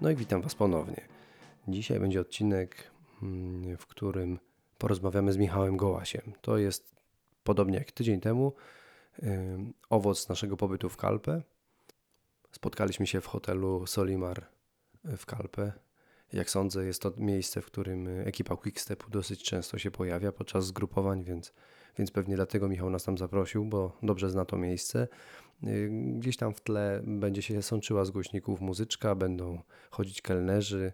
No i witam Was ponownie. Dzisiaj będzie odcinek, mm, w którym porozmawiamy z Michałem Gołasiem. To jest podobnie jak tydzień temu owoc naszego pobytu w Kalpę. Spotkaliśmy się w hotelu Solimar w Kalpę. Jak sądzę, jest to miejsce, w którym ekipa Quickstepu dosyć często się pojawia podczas zgrupowań, więc, więc pewnie dlatego Michał nas tam zaprosił, bo dobrze zna to miejsce. Y, Gdzieś tam w tle będzie się sączyła z głośników muzyczka, będą chodzić kelnerzy,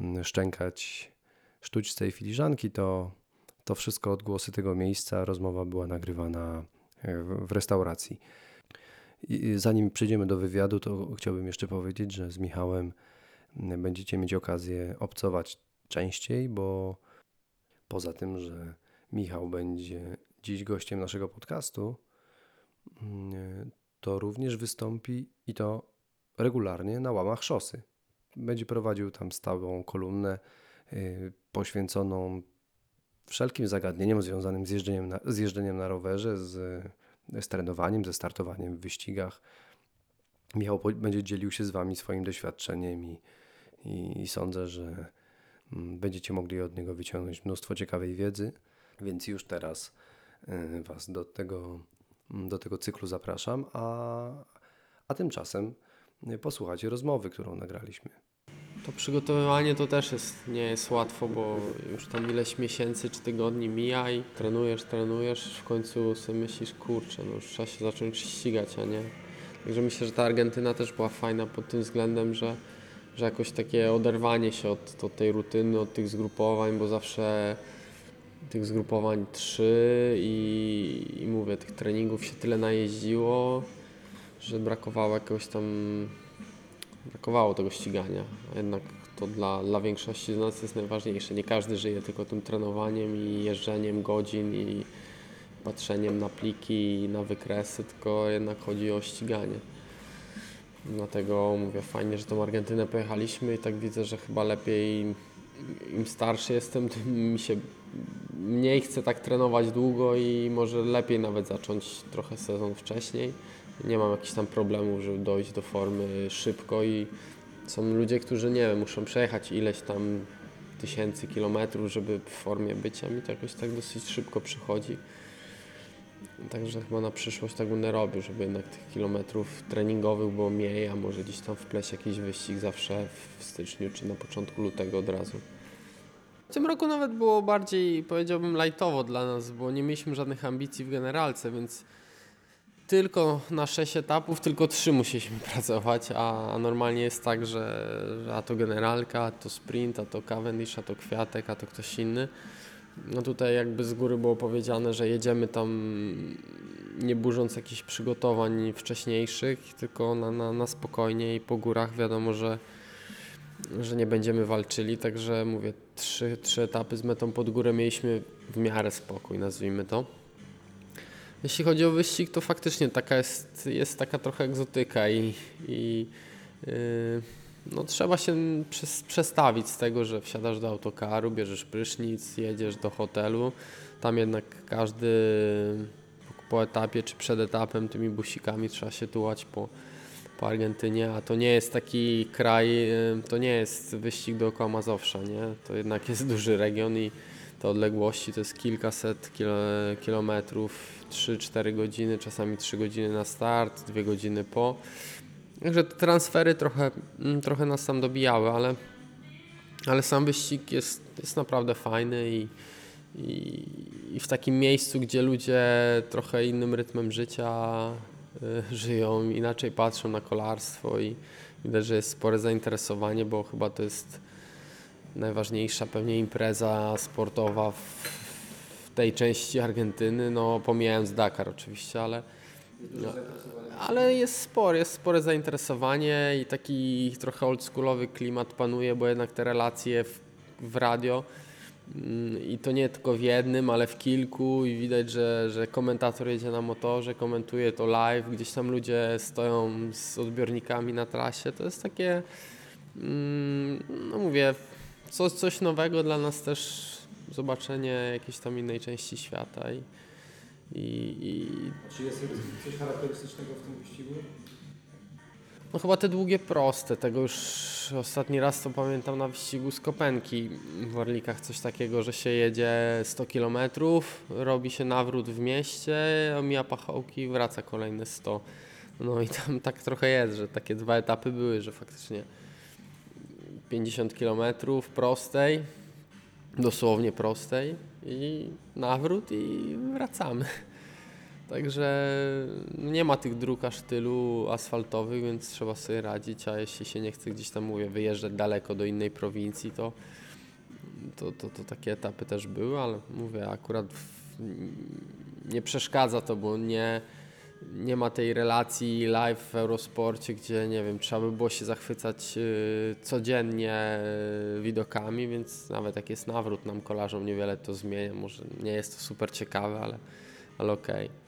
mm, szczękać sztućce i filiżanki. To, to wszystko odgłosy tego miejsca. Rozmowa była nagrywana e, w, restauracji. I zanim przejdziemy do wywiadu, to chciałbym jeszcze powiedzieć, że z Michałem mm, będziecie mieć okazję obcować częściej, bo poza tym, że Michał będzie dziś gościem naszego podcastu, to również wystąpi i to regularnie na łamach szosy. Będzie prowadził tam stałą kolumnę y, poświęconą wszelkim zagadnieniom związanym z jeżdżeniem na, z jeżdżeniem na rowerze, z, z trenowaniem, ze startowaniem w wyścigach. Michał będzie dzielił się z Wami swoim doświadczeniem i, i, i sądzę, że mm, będziecie mogli od niego wyciągnąć mnóstwo ciekawej wiedzy, więc już teraz y, Was do tego, do tego cyklu zapraszam, a, a tymczasem posłuchajcie rozmowy, którą nagraliśmy. To przygotowywanie to też jest, nie jest łatwo, bo już tam ileś miesięcy czy tygodni mija i trenujesz, trenujesz, w końcu sobie myślisz, kurczę, no już trzeba się zacząć ścigać, a nie. Także myślę, że ta Argentyna też była fajna pod tym względem, że, że jakoś takie oderwanie się od, od tej rutyny, od tych zgrupowań, bo zawsze tych zgrupowań trzy i, i mówię, tych treningów się tyle najeździło, że brakowało jakiegoś tam brakowało tego ścigania. Jednak to dla, dla większości z nas jest najważniejsze. Nie każdy żyje tylko tym trenowaniem i jeżdżeniem godzin i patrzeniem na pliki i na wykresy, tylko jednak chodzi o ściganie. Dlatego mówię, fajnie, że tą Argentynę pojechaliśmy i tak widzę, że chyba lepiej im starszy jestem, tym mi się mniej chce tak trenować długo i może lepiej nawet zacząć trochę sezon wcześniej. Nie mam jakichś tam problemów, żeby dojść do formy szybko i są ludzie, którzy nie wiem, muszą przejechać ileś tam tysięcy kilometrów, żeby w formie być, a mi to jakoś tak dosyć szybko przychodzi. Także chyba na przyszłość tak będę robił, żeby jednak tych kilometrów treningowych było mniej, a może gdzieś tam wpleść jakiś wyścig zawsze w styczniu czy na początku lutego od razu. W tym roku nawet było bardziej, powiedziałbym, lightowo dla nas, bo nie mieliśmy żadnych ambicji w generalce, więc tylko na 6 etapów, tylko 3 musieliśmy pracować, a, normalnie jest tak, że, że a to generalka, a to sprint, a to Cavendish, a to Kwiatek, a to ktoś inny. No tutaj jakby z góry było powiedziane, że jedziemy tam nie burząc jakichś przygotowań wcześniejszych, tylko na, na, na spokojnie i po górach wiadomo, że, że nie będziemy walczyli, także mówię, trzy, trzy etapy z metą pod górę mieliśmy w miarę spokój, nazwijmy to. Jeśli chodzi o wyścig, to faktycznie taka jest, jest taka trochę egzotyka i, i yy, no, trzeba się przes- przestawić z tego, że wsiadasz do autokaru, bierzesz prysznic, jedziesz do hotelu. Tam jednak każdy po etapie czy przed etapem tymi busikami trzeba się tułać po, po Argentynie, a to nie jest taki kraj, to nie jest wyścig dookoła Mazowsza, nie? To jednak jest duży region i te odległości to jest kilkaset kilo, kilometrów, 3-4 godziny, czasami 3 godziny na start, 2 godziny po. Także te transfery trochę, mm, trochę nas tam dobijały, ale, ale sam wyścig jest, jest naprawdę fajny i, i, i w takim miejscu, gdzie ludzie trochę innym rytmem życia żyją, inaczej patrzą na kolarstwo i widać, że jest spore zainteresowanie, bo chyba to jest najważniejsza pewnie impreza sportowa w, w tej części Argentyny, no pomijając Dakar oczywiście, ale, no, ale jest spore, jest spore zainteresowanie i taki trochę oldschoolowy klimat panuje, bo jednak te relacje w, w radio i to nie tylko w jednym, ale w kilku i widać, że, że komentator jedzie na motorze, komentuje to live, gdzieś tam ludzie stoją z odbiornikami na trasie, to jest takie, mm, no mówię, coś, coś nowego dla nas też zobaczenie jakiejś tam innej części świata i, i, i Czy jest coś charakterystycznego w tym wyścigu? No chyba te długie proste, tego już ostatni raz to pamiętam na wyścigu z Kopenki w Orlikach coś takiego, że się jedzie 100 km, robi się nawrót w mieście, omija pachołki wraca kolejne 100. No i tam tak trochę jest, że takie dwa etapy były, że faktycznie 50 km prostej, dosłownie prostej i nawrót i wracamy. Także nie ma tych dróg aż tylu asfaltowych, więc trzeba sobie radzić, a jeśli się nie chce gdzieś tam, mówię, wyjeżdżać daleko do innej prowincji, to, to, to, to takie etapy też były, ale mówię, akurat w, nie przeszkadza to, bo nie, nie ma tej relacji live w Eurosporcie, gdzie nie wiem, trzeba by było się zachwycać y, codziennie y, widokami, więc nawet jak jest nawrót nam kolarzom niewiele to zmienia. Może nie jest to super ciekawe, ale, ale okej.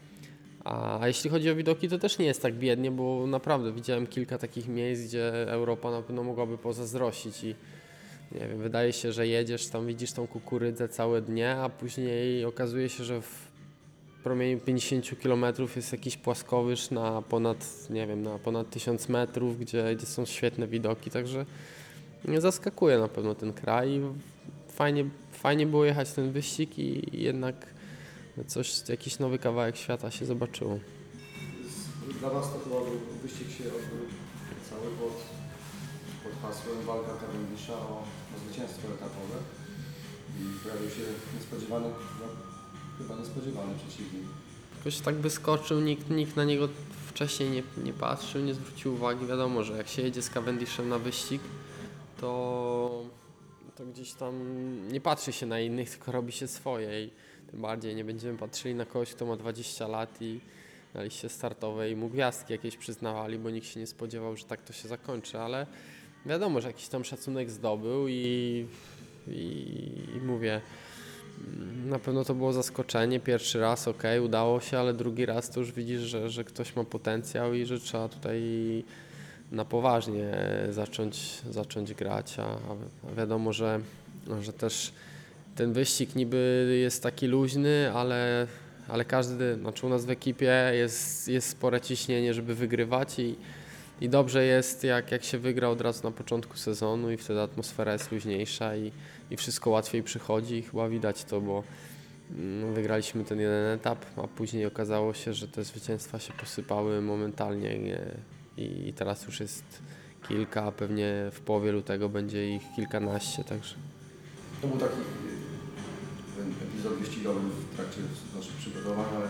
A, a jeśli chodzi o widoki, to też nie jest tak biednie, bo naprawdę widziałem kilka takich miejsc, gdzie Europa na pewno mogłaby pozazdrościć i nie wiem, wydaje się, że jedziesz tam, widzisz tą kukurydzę całe dnie, a później okazuje się, że w promieniu 50 km jest jakiś płaskowyż na ponad, nie wiem, na ponad 1000 metrów, gdzie, gdzie są świetne widoki, także zaskakuje na pewno ten kraj. Fajnie, fajnie było jechać ten wyścig i jednak coś, jakiś nowy kawałek świata się zobaczyło. Dla Was to chyba był wyścig się odbył cały pod, pod hasłem walka Cavendisha o, o zwycięstwo etapowe i pojawił się niespodziewany, no, chyba niespodziewany przeciwnik. Jakoś tak wyskoczył, nikt, nikt na niego wcześniej nie, nie patrzył, nie zwrócił uwagi. Wiadomo, że jak się jedzie z Cavendishem na wyścig, to, to gdzieś tam nie patrzy się na innych, tylko robi się swoje i tym bardziej nie będziemy patrzyli na kogoś, kto ma 20 lat i na liście startowej mu gwiazdki jakieś przyznawali, bo nikt się nie spodziewał, że tak to się zakończy, ale wiadomo, że jakiś tam szacunek zdobył i, i, i mówię, na pewno to było zaskoczenie. Pierwszy raz, ok, udało się, ale drugi raz to już widzisz, że, że ktoś ma potencjał i że trzeba tutaj na poważnie zacząć, zacząć grać. A, a wiadomo, że, że też ten wyścig niby jest taki luźny, ale, ale każdy, znaczy u nas w ekipie jest, jest spore ciśnienie, żeby wygrywać i, i dobrze jest, jak, jak się wygra od razu na początku sezonu i wtedy atmosfera jest luźniejsza i, i wszystko łatwiej przychodzi i chyba widać to, bo mm, wygraliśmy ten jeden etap, a później okazało się, że te zwycięstwa się posypały momentalnie nie? i teraz już jest kilka, a pewnie w połowie lutego będzie ich kilkanaście, także To był taki epizod wyścigowy w trakcie naszych przygotowań, ale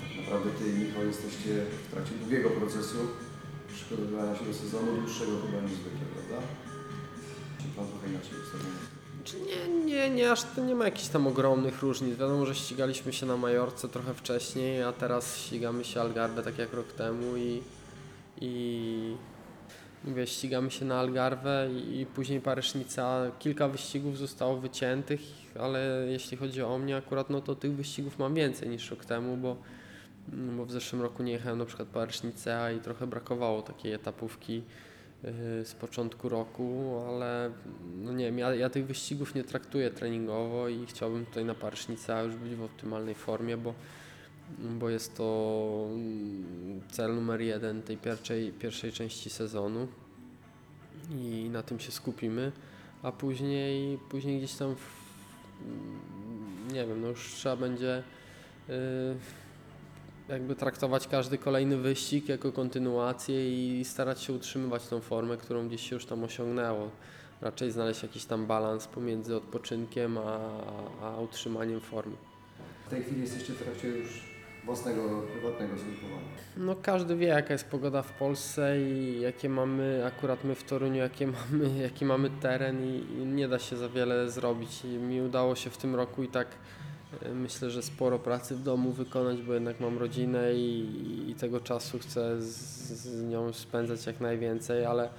tak naprawdę Ty i Michał jesteście w trakcie długiego procesu przygotowywania się do sezonu, dłuższego chyba niż zwykle, prawda? Czy Plan trochę inaczej ustawiony? Nie, nie, nie, aż to nie ma jakichś tam ogromnych różnic. Wiadomo, że ścigaliśmy się na Majorce trochę wcześniej, a teraz ścigamy się Algarve tak jak rok temu i, i mówię, ścigamy się na Algarve i, później Paryżnica. Kilka wyścigów zostało wyciętych, ale jeśli chodzi o mnie akurat, no to tych wyścigów mam więcej niż rok temu, bo, mm, bo w zeszłym roku nie jechałem na przykład Paryżnicea i trochę brakowało takiej etapówki yy, z początku roku, ale no nie wiem, ja, ja tych wyścigów nie traktuję treningowo i chciałbym tutaj na Paryżnicea już być w optymalnej formie, bo bo jest to mm, cel numer jeden tej pierwszej, pierwszej części sezonu i na tym się skupimy, a później, później gdzieś tam, w, mm, nie wiem, no już trzeba będzie y, jakby traktować każdy kolejny wyścig jako kontynuację i starać się utrzymywać tą formę, którą gdzieś się już tam osiągnęło. Raczej znaleźć jakiś tam balans pomiędzy odpoczynkiem a, a utrzymaniem formy. W tej chwili jesteście w trakcie już własnego, prywatnego zgrupowania. No każdy wie jaka jest pogoda w Polsce i jakie mamy, akurat my w Toruniu, jakie mamy, jaki mamy teren i, i nie da się za wiele zrobić. I mi udało się w tym roku i tak e, myślę, że sporo pracy w domu wykonać, bo jednak mam rodzinę i, i tego czasu chcę z, z nią spędzać jak najwięcej, ale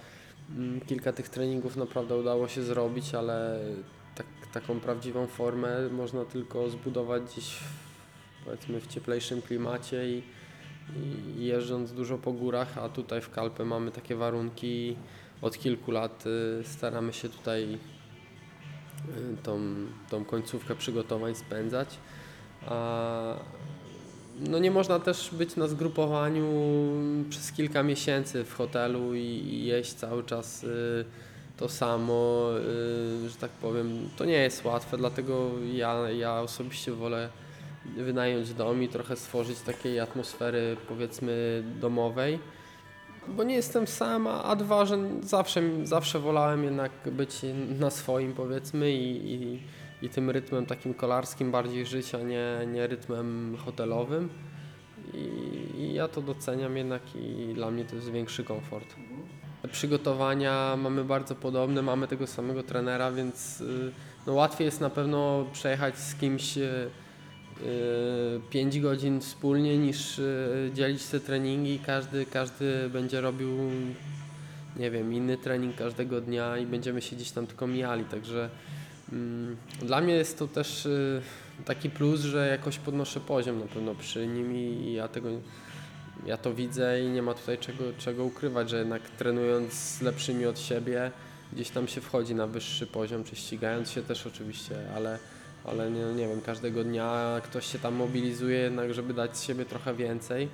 mm, kilka tych treningów naprawdę udało się zrobić, ale tak, taką prawdziwą formę można tylko zbudować gdzieś powiedzmy w cieplejszym klimacie i, i jeżdżąc dużo po górach, a tutaj w Kalpę mamy takie warunki od kilku lat y, staramy się tutaj y, tą, tą końcówkę przygotowań spędzać. A no nie można też być na zgrupowaniu przez kilka miesięcy w hotelu i, i jeść cały czas y, to samo, y, że tak powiem. To nie jest łatwe, dlatego ja, ja osobiście wolę wynająć dom i trochę stworzyć takiej atmosfery powiedzmy domowej. Bo nie jestem sam, a dwa, że zawsze, zawsze wolałem jednak być na swoim powiedzmy i, i, i tym rytmem takim kolarskim bardziej życia, nie, nie rytmem hotelowym. I, I ja to doceniam jednak i dla mnie to jest większy komfort. Przygotowania mamy bardzo podobne, mamy tego samego trenera, więc y, no, łatwiej jest na pewno przejechać z kimś y, 5 godzin wspólnie niż y, dzielić te treningi. Każdy, każdy będzie robił nie wiem, inny trening każdego dnia i będziemy się gdzieś tam tylko mijali, także mm, dla mnie jest to też y, taki plus, że jakoś podnoszę poziom na pewno przy nim i ja tego ja to widzę i nie ma tutaj czego, czego ukrywać, że jednak trenując z lepszymi od siebie gdzieś tam się wchodzi na wyższy poziom, czy ścigając się też oczywiście, ale ale nie, nie wiem, każdego dnia ktoś się tam mobilizuje jednak, żeby dać z siebie trochę więcej.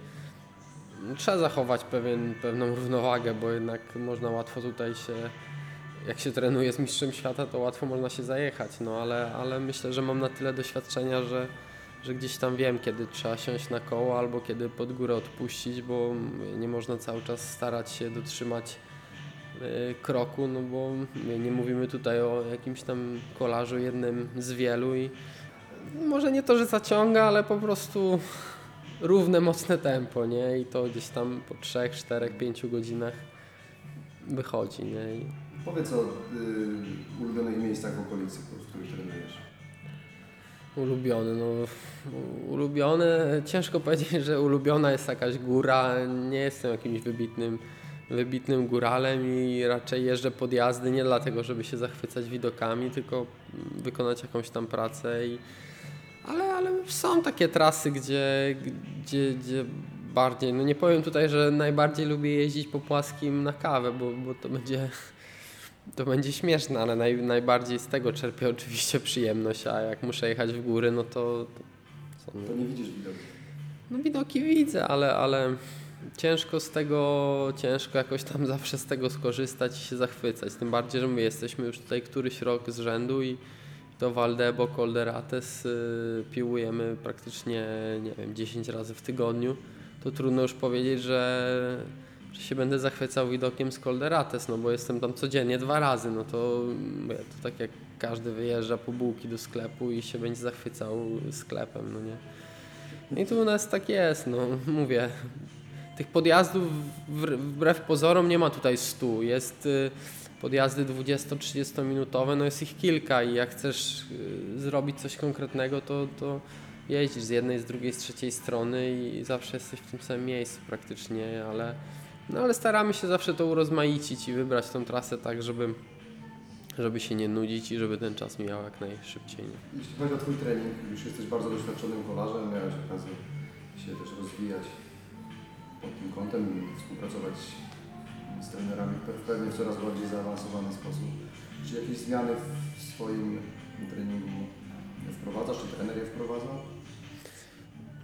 Trzeba zachować pewien, pewną równowagę, bo jednak można łatwo tutaj się, jak się trenuje z mistrzem świata, to łatwo można się zajechać, no ale, ale myślę, że mam na tyle doświadczenia, że, że gdzieś tam wiem, kiedy trzeba siąść na koło albo kiedy pod górę odpuścić, bo nie można cały czas starać się dotrzymać kroku, no bo nie mówimy tutaj o jakimś tam kolarzu jednym z wielu i może nie to, że zaciąga, ale po prostu równe, mocne tempo, nie? I to gdzieś tam po 3, 4, 5 godzinach wychodzi, nie? I Powiedz o y, ulubionych miejscach w okolicy, w których trenujesz. ulubiony, no ulubione, ciężko powiedzieć, że ulubiona jest jakaś góra, nie jestem jakimś wybitnym wybitnym góralem i raczej jeżdżę podjazdy nie dlatego, żeby się zachwycać widokami, tylko wykonać jakąś tam pracę. I, ale, ale są takie trasy, gdzie, gdzie, gdzie bardziej, no nie powiem tutaj, że najbardziej lubię jeździć po płaskim na kawę, bo, bo to będzie to będzie śmieszne, ale naj, najbardziej z tego czerpię oczywiście przyjemność, a jak muszę jechać w góry, no to, to To nie widzisz widoku. no widoki widzę, ale, ale ciężko z tego, ciężko jakoś tam zawsze z tego skorzystać i się zachwycać. Tym bardziej, że my jesteśmy już tutaj któryś rok z rzędu i to Valdebo, Colderates y, piłujemy praktycznie, nie wiem, 10 razy w tygodniu. To trudno już powiedzieć, że, że się będę zachwycał widokiem z Colderates, no bo jestem tam codziennie dwa razy, no to, to tak jak każdy wyjeżdża po bułki do sklepu i się będzie zachwycał sklepem, no nie. No i tu u nas tak jest, no mówię, tych podjazdów wbr- wbrew pozorom nie ma tutaj stu. Jest y, podjazdy 20-30 minutowe, no jest ich kilka i jak chcesz y, zrobić coś konkretnego, to, to jeździsz z jednej, z drugiej, z trzeciej strony i zawsze jesteś w tym samym miejscu praktycznie, ale, no ale staramy się zawsze to urozmaicić i wybrać tą trasę tak, żeby, żeby się nie nudzić i żeby ten czas mijał jak najszybciej. Jeśli chodzi o Twój trening, już jesteś bardzo doświadczonym kolarzem, miałeś okazję się też rozwijać pod tym kątem, współpracować z trenerami pe- pewnie w coraz bardziej zaawansowany sposób. Czy jakieś zmiany w swoim treningu wprowadzasz, czy trener je wprowadza?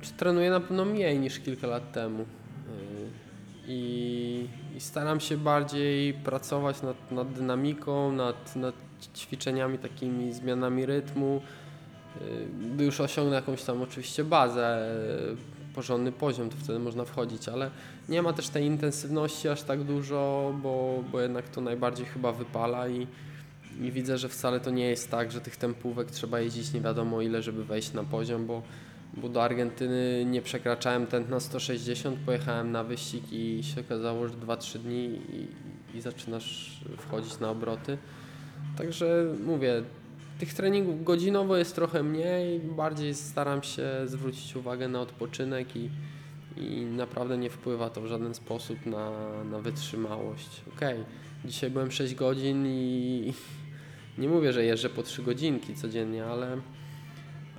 Czy trenuję na pewno mniej niż kilka lat temu. Yy, I, i staram się bardziej pracować nad, nad dynamiką, nad, nad ćwiczeniami, takimi zmianami rytmu. Gdy już osiągnę jakąś tam oczywiście bazę, porządny poziom, to wtedy można wchodzić, ale nie ma też tej intensywności aż tak dużo, bo, bo jednak to najbardziej chyba wypala i, i widzę, że wcale to nie jest tak, że tych tempówek trzeba jeździć nie wiadomo ile, żeby wejść na poziom, bo bo do Argentyny nie przekraczałem tętna 160, pojechałem na wyścig i się okazało, że 2-3 dni i, i zaczynasz wchodzić na obroty. Także mówię, tych treningów godzinowo jest trochę mniej, bardziej staram się zwrócić uwagę na odpoczynek i, i naprawdę nie wpływa to w żaden sposób na, na wytrzymałość. Okej, dzisiaj byłem 6 godzin i nie mówię, że jeżdżę po 3 godzinki codziennie, ale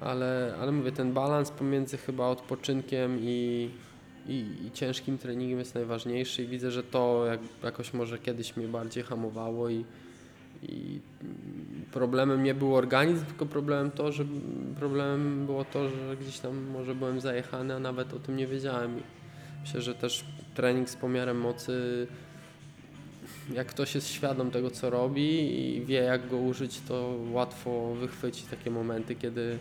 ale, ale mówię, ten balans pomiędzy chyba odpoczynkiem i, i, i ciężkim treningiem jest najważniejszy i widzę, że to jak, jakoś może kiedyś mnie bardziej hamowało i, i problemem nie był organizm, tylko problemem to, że problemem było to, że gdzieś tam może byłem zajechany, a nawet o tym nie wiedziałem. Myślę, że też trening z pomiarem mocy, jak ktoś jest świadom tego, co robi i wie, jak go użyć, to łatwo wychwyci takie momenty, kiedy,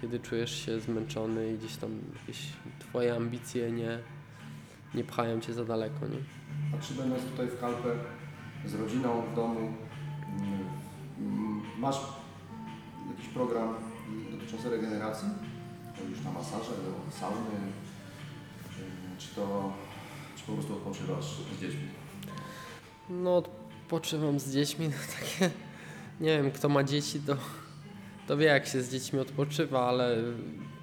kiedy czujesz się zmęczony i gdzieś tam jakieś twoje ambicje nie, nie pchają cię za daleko. Nie? A czy będąc tutaj w Kalpę z rodziną w domu, masz jakiś program dotyczący regeneracji? Chodzisz na masaże, do sauny, czy to czy po prostu odpoczywasz z dziećmi? No, odpoczywam z dziećmi, no takie, nie wiem, kto ma dzieci, to, to wie, jak się z dziećmi odpoczywa, ale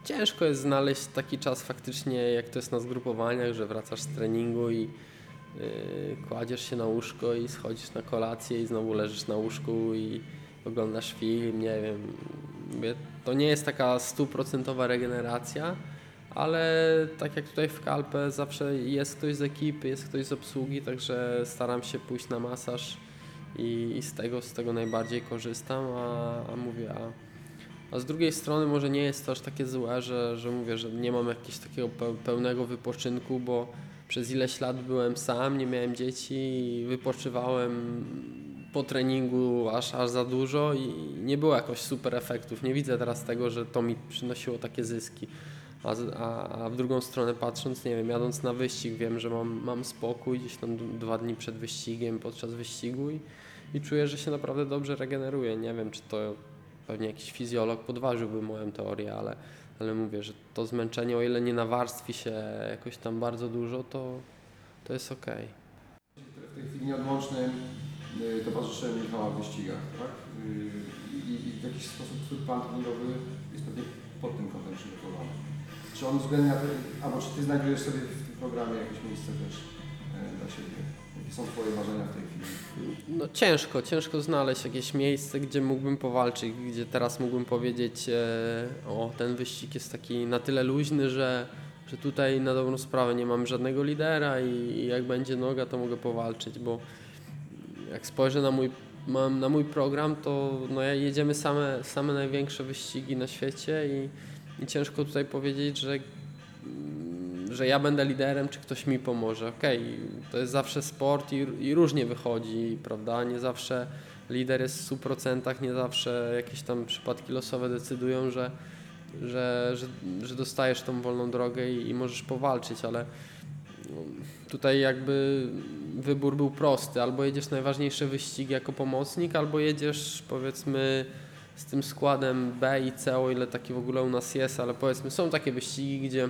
ciężko jest znaleźć taki czas faktycznie, jak to jest na zgrupowaniach, że wracasz z treningu i yy, kładziesz się na łóżko i schodzisz na kolację i znowu leżysz na łóżku i oglądasz film, nie wiem. To nie jest taka stuprocentowa regeneracja, ale tak jak tutaj w Kalpę zawsze jest ktoś z ekipy, jest ktoś z obsługi, także staram się pójść na masaż i, i z, tego, z tego najbardziej korzystam, a, a mówię, a, a z drugiej strony może nie jest to aż takie złe, że, że mówię, że nie mam jakiegoś takiego pe- pełnego wypoczynku, bo przez ileś lat byłem sam, nie miałem dzieci i wypoczywałem po treningu aż, aż za dużo i nie było jakoś super efektów. Nie widzę teraz tego, że to mi przynosiło takie zyski. A, a, a w drugą stronę patrząc, nie wiem, jadąc na wyścig, wiem, że mam, mam spokój gdzieś tam dwa dni przed wyścigiem, podczas wyścigu i, i czuję, że się naprawdę dobrze regeneruję. Nie wiem, czy to pewnie jakiś fizjolog podważyłby moją teorię, ale, ale mówię, że to zmęczenie, o ile nie nawarstwi się jakoś tam bardzo dużo, to, to jest okej. W tej chwili nieodłącznym y, towarzyszy Michała w wyścigach, tak? Y, I, I w jakiś sposób twój plan treningowy jest pewnie pod tym kątem przygotowany. Czy on uwzględnia, albo czy ty znajdujesz sobie w tym programie jakieś miejsce też e, dla siebie? Jakie są twoje marzenia w tej chwili? No ciężko, ciężko znaleźć jakieś miejsce, gdzie mógłbym powalczyć, gdzie teraz mógłbym powiedzieć, e, o ten wyścig jest taki na tyle luźny, że, że tutaj na dobrą sprawę nie mam żadnego lidera i, i jak będzie noga, to mogę powalczyć, bo jak spojrzę na mój, na mój program, to no, jedziemy same, same największe wyścigi na świecie i, i ciężko tutaj powiedzieć, że mm, że ja będę liderem, czy ktoś mi pomoże. Okej, to jest zawsze sport i, i różnie wychodzi, prawda? Nie zawsze lider jest w 100%, nie zawsze jakieś tam przypadki losowe decydują, że, że, że, że dostajesz tą wolną drogę i, i możesz powalczyć, ale no, tutaj jakby wybór był prosty. Albo jedziesz najważniejsze wyścigi jako pomocnik, albo jedziesz powiedzmy z tym składem B i C, o ile taki w ogóle u nas jest, ale powiedzmy są takie wyścigi, gdzie,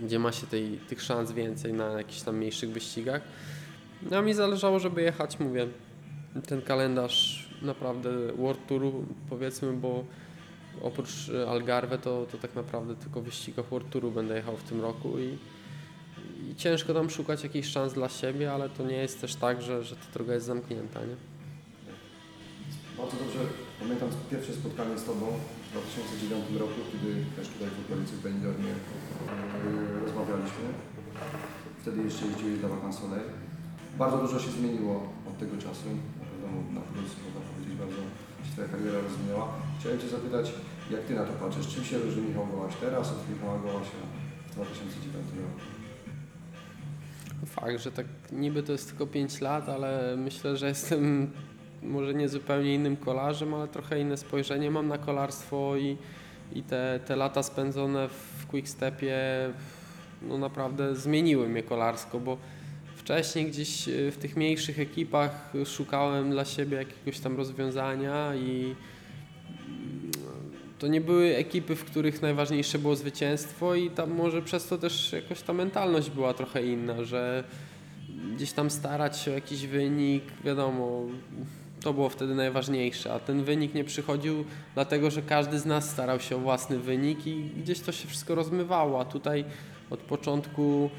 gdzie ma się tej, tych szans więcej na jakichś tam mniejszych wyścigach. No a mi zależało, żeby jechać, mówię, ten kalendarz naprawdę World Touru powiedzmy, bo oprócz e, Algarve to, to tak naprawdę tylko wyścigach World Touru będę jechał w tym roku i, i ciężko tam szukać jakichś szans dla siebie, ale to nie jest też tak, że, że ta droga jest zamknięta, nie? Bardzo dobrze pamiętam pierwsze spotkanie z Tobą w 2009 roku, kiedy też tutaj w okolicy w Benidormie yy, rozmawialiśmy. Wtedy jeszcze jeździłeś dla Vacan Soleil. Bardzo dużo się zmieniło od tego czasu. Na pewno na plus, można powiedzieć, bardzo się Twoja kariera rozwinęła. Chciałem Cię zapytać, jak Ty na to patrzysz? Czym się różni Michał Gołaś teraz od Michała Gołasia w 2009 roku? Fakt, że tak niby to jest tylko 5 lat, ale myślę, że jestem może nie zupełnie innym kolarzem, ale trochę inne spojrzenie mam na kolarstwo i, i te, te lata spędzone w Quickstepie no naprawdę zmieniły mnie kolarsko, bo wcześniej gdzieś e, w tych mniejszych ekipach szukałem dla siebie jakiegoś tam rozwiązania i to nie były ekipy, w których najważniejsze było zwycięstwo i tam może przez to też jakoś ta mentalność była trochę inna, że gdzieś tam starać się o jakiś wynik, wiadomo, to było wtedy najważniejsze, a ten wynik nie przychodził dlatego, że każdy z nas starał się o własny wynik i gdzieś to się wszystko rozmywało, a tutaj od początku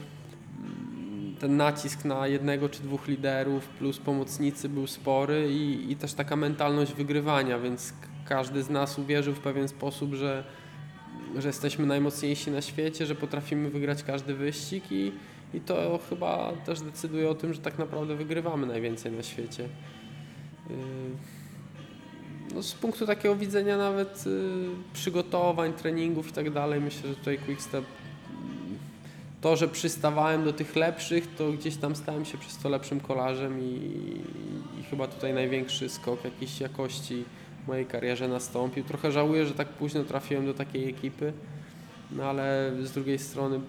mm, ten nacisk na jednego czy dwóch liderów plus pomocnicy był spory i, i też taka mentalność wygrywania, więc każdy z nas uwierzył w pewien sposób, że, że jesteśmy najmocniejsi na świecie, że potrafimy wygrać każdy wyścig i, i to chyba też decyduje o tym, że tak naprawdę wygrywamy najwięcej na świecie. Yy, no z punktu takiego widzenia nawet y, przygotowań, treningów i tak dalej, myślę, że tutaj Quickstep to, że przystawałem do tych lepszych, to gdzieś tam stałem się przez to lepszym kolarzem i, i chyba tutaj największy skok jakiejś jakości w mojej karierze nastąpił. Trochę żałuję, że tak późno trafiłem do takiej ekipy, no ale z drugiej strony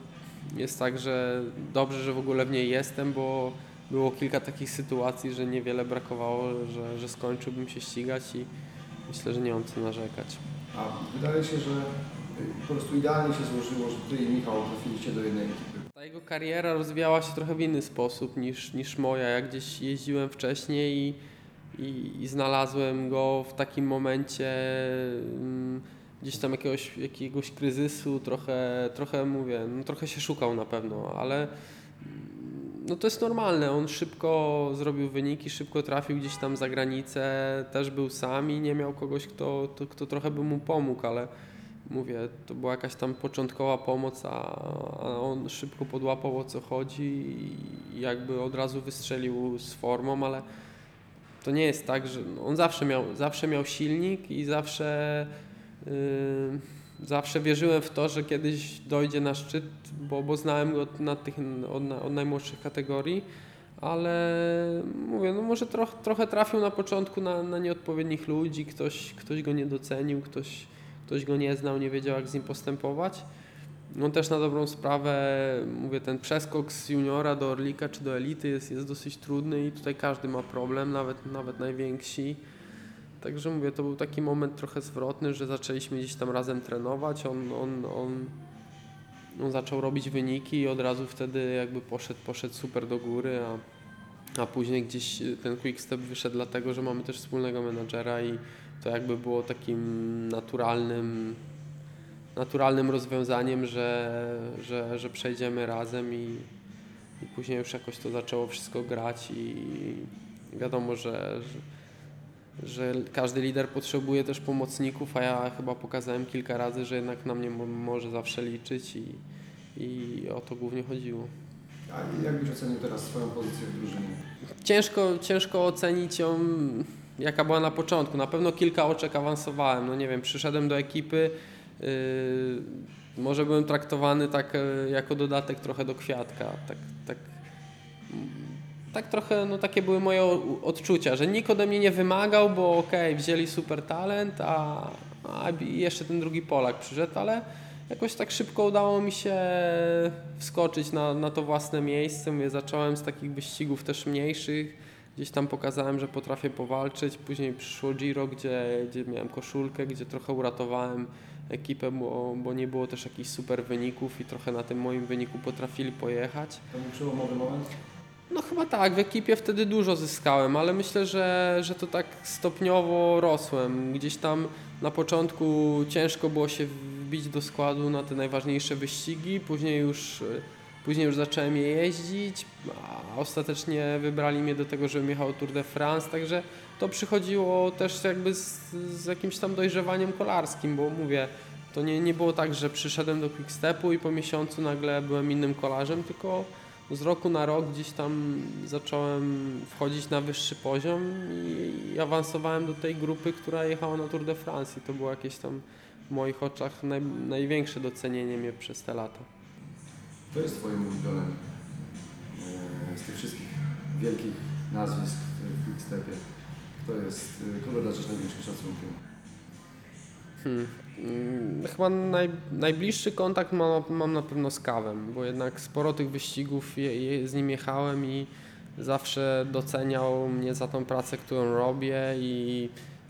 jest tak, że dobrze, że w ogóle w niej jestem, bo było kilka takich sytuacji, że niewiele brakowało, że, że skończyłbym się ścigać i myślę, że nie mam co narzekać. A wydaje się, że po prostu idealnie się złożyło, że Ty i Michał trafiliście do jednej ekipy. Ta jego kariera rozwijała się trochę w inny sposób niż, niż moja. Ja gdzieś jeździłem wcześniej i, i, i znalazłem go w takim momencie mm, gdzieś tam jakiegoś, jakiegoś kryzysu, trochę, trochę mówię, no trochę się szukał na pewno, ale mm, no to jest normalne. On szybko zrobił wyniki, szybko trafił gdzieś tam za granicę, też był sam i nie miał kogoś, kto, kto, kto trochę by mu pomógł, ale mówię, to była jakaś tam początkowa pomoc, a, a on szybko podłapał o co chodzi i jakby od razu wystrzelił z formą, ale to nie jest tak, że on zawsze miał, zawsze miał silnik i zawsze, yy, zawsze wierzyłem w to, że kiedyś dojdzie na szczyt, bo, bo znałem go od, tych, od, od najmłodszych kategorii, ale mówię, no może troch, trochę trafił na początku na, na nieodpowiednich ludzi, ktoś, ktoś go nie docenił, ktoś, ktoś go nie znał, nie wiedział jak z nim postępować. On też na dobrą sprawę, mówię, ten przeskok z juniora do Orlika czy do elity jest, jest dosyć trudny i tutaj każdy ma problem, nawet, nawet najwięksi. Także mówię, to był taki moment trochę zwrotny, że zaczęliśmy gdzieś tam razem trenować. On, on, on, on zaczął robić wyniki i od razu wtedy jakby poszedł, poszedł super do góry, a, a później gdzieś ten quickstep wyszedł dlatego, że mamy też wspólnego menadżera i to jakby było takim naturalnym, naturalnym rozwiązaniem, że, że, że przejdziemy razem i, i później już jakoś to zaczęło wszystko grać i wiadomo, że, że, że każdy lider potrzebuje też pomocników, a ja chyba pokazałem kilka razy, że jednak na mnie mo- może zawsze liczyć i, i o to głównie chodziło. A jak byś ocenił teraz swoją pozycję w drużynie? Ciężko, ciężko ocenić ją, jaka była na początku. Na pewno kilka oczek awansowałem. No nie wiem, przyszedłem do ekipy, może byłem traktowany tak yy, jako dodatek trochę do kwiatka. Tak, tak, tak trochę, no takie były moje odczucia, że nikt ode mnie nie wymagał, bo okej, wzięli super talent, a, a jeszcze ten drugi Polak przyszedł, ale jakoś tak szybko udało mi się wskoczyć na, na to własne miejsce. Mówię, zacząłem z takich wyścigów też mniejszych. Gdzieś tam pokazałem, że potrafię powalczyć. Później przyszło Giro, gdzie, gdzie miałem koszulkę, gdzie trochę uratowałem ekipę, bo, bo nie było też jakichś super wyników i trochę na tym moim wyniku potrafili pojechać. To był przełomowy moment? No chyba tak, w ekipie wtedy dużo zyskałem, ale myślę, że, że to tak stopniowo rosłem. Gdzieś tam na początku ciężko było się wbić do składu na te najważniejsze wyścigi, później już, później już zacząłem je jeździć, a ostatecznie wybrali mnie do tego, żebym jechał Tour de France, także to przychodziło też jakby z, z jakimś tam dojrzewaniem kolarskim, bo mówię, to nie, nie było tak, że przyszedłem do Quickstepu i po miesiącu nagle byłem innym kolarzem, tylko z roku na rok gdzieś tam zacząłem wchodzić na wyższy poziom i, i awansowałem do tej grupy, która jechała na Tour de France i to było jakieś tam w moich oczach naj, największe docenienie mnie przez te lata. Kto jest Twoim ulubionym e, z tych wszystkich wielkich nazwisk w Quickstepie? Kto jest, e, kogo darzysz największym szacunkiem? Hmm. Mm, Chyba naj, najbliższy kontakt mam, mam na pewno z kawem, bo jednak sporo tych wyścigów je, je, z nim jechałem i zawsze doceniał mnie za tą pracę, którą robię i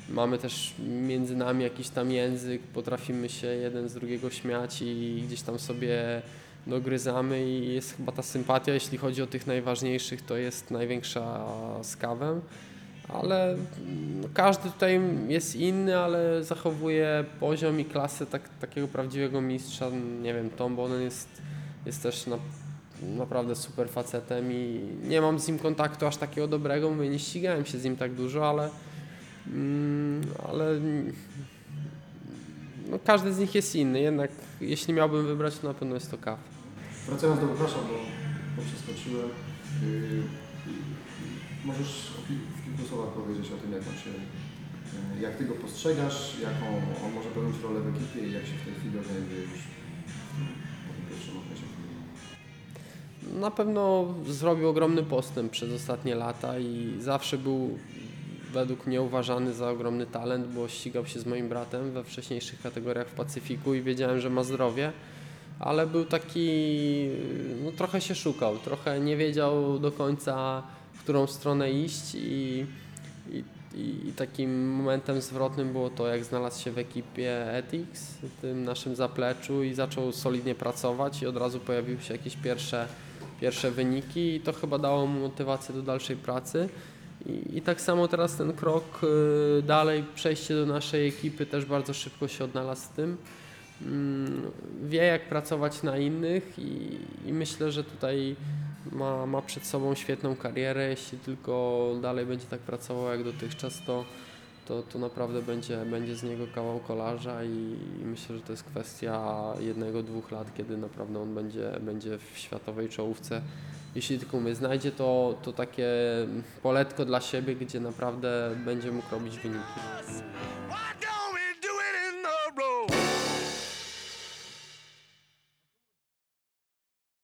mamy też między nami jakiś tam język, potrafimy się jeden z drugiego śmiać i gdzieś tam sobie dogryzamy i jest chyba ta sympatia, jeśli chodzi o tych najważniejszych, to jest największa z kawem ale mm, każdy tutaj jest inny, ale zachowuje poziom i klasę tak, takiego prawdziwego mistrza. Nie wiem, Tom Bonen jest, jest też na, naprawdę super facetem i nie mam z nim kontaktu aż takiego dobrego, mówię, nie ścigałem się z nim tak dużo, ale, mm, ale mm, no, każdy z nich jest inny, jednak jeśli miałbym wybrać, to na pewno jest to Kaw. Wracając do Łukasza, bo, przeskoczyłem. Yy, możesz o kil- w kilku słowach powiedzieć o tym, jak on się E, Jak Ty go postrzegasz, jaką on może pełnić rolę w ekipie i jak się w tej chwili odnajduje już po tym pierwszym okresie? Na pewno zrobił ogromny postęp przez ostatnie lata i zawsze był według mnie uważany za ogromny talent, bo ścigał się z moim bratem we wcześniejszych kategoriach w Pacyfiku i wiedziałem, że ma zdrowie, ale był taki, no trochę się szukał, trochę nie wiedział do końca, w którą stronę iść i, i, i takim momentem zwrotnym było to, jak znalazł się w ekipie Ethics, tym naszym zapleczu i zaczął solidnie pracować i od razu pojawiły się jakieś pierwsze pierwsze wyniki i to chyba dało mu motywację do dalszej pracy. I, I tak samo teraz ten krok y, dalej, przejście do naszej ekipy też bardzo szybko się odnalazł z tym. Mm, Wie jak pracować na innych i, i myślę, że tutaj ma, ma przed sobą świetną karierę. Jeśli tylko dalej będzie tak pracował jak dotychczas, to, to, to naprawdę będzie, będzie z niego kawał kolarza i, i myślę, że to jest kwestia jednego, dwóch lat, kiedy naprawdę on będzie, będzie w światowej czołówce. Jeśli tylko mnie znajdzie, to, to takie poletko dla siebie, gdzie naprawdę będzie mógł robić wyniki.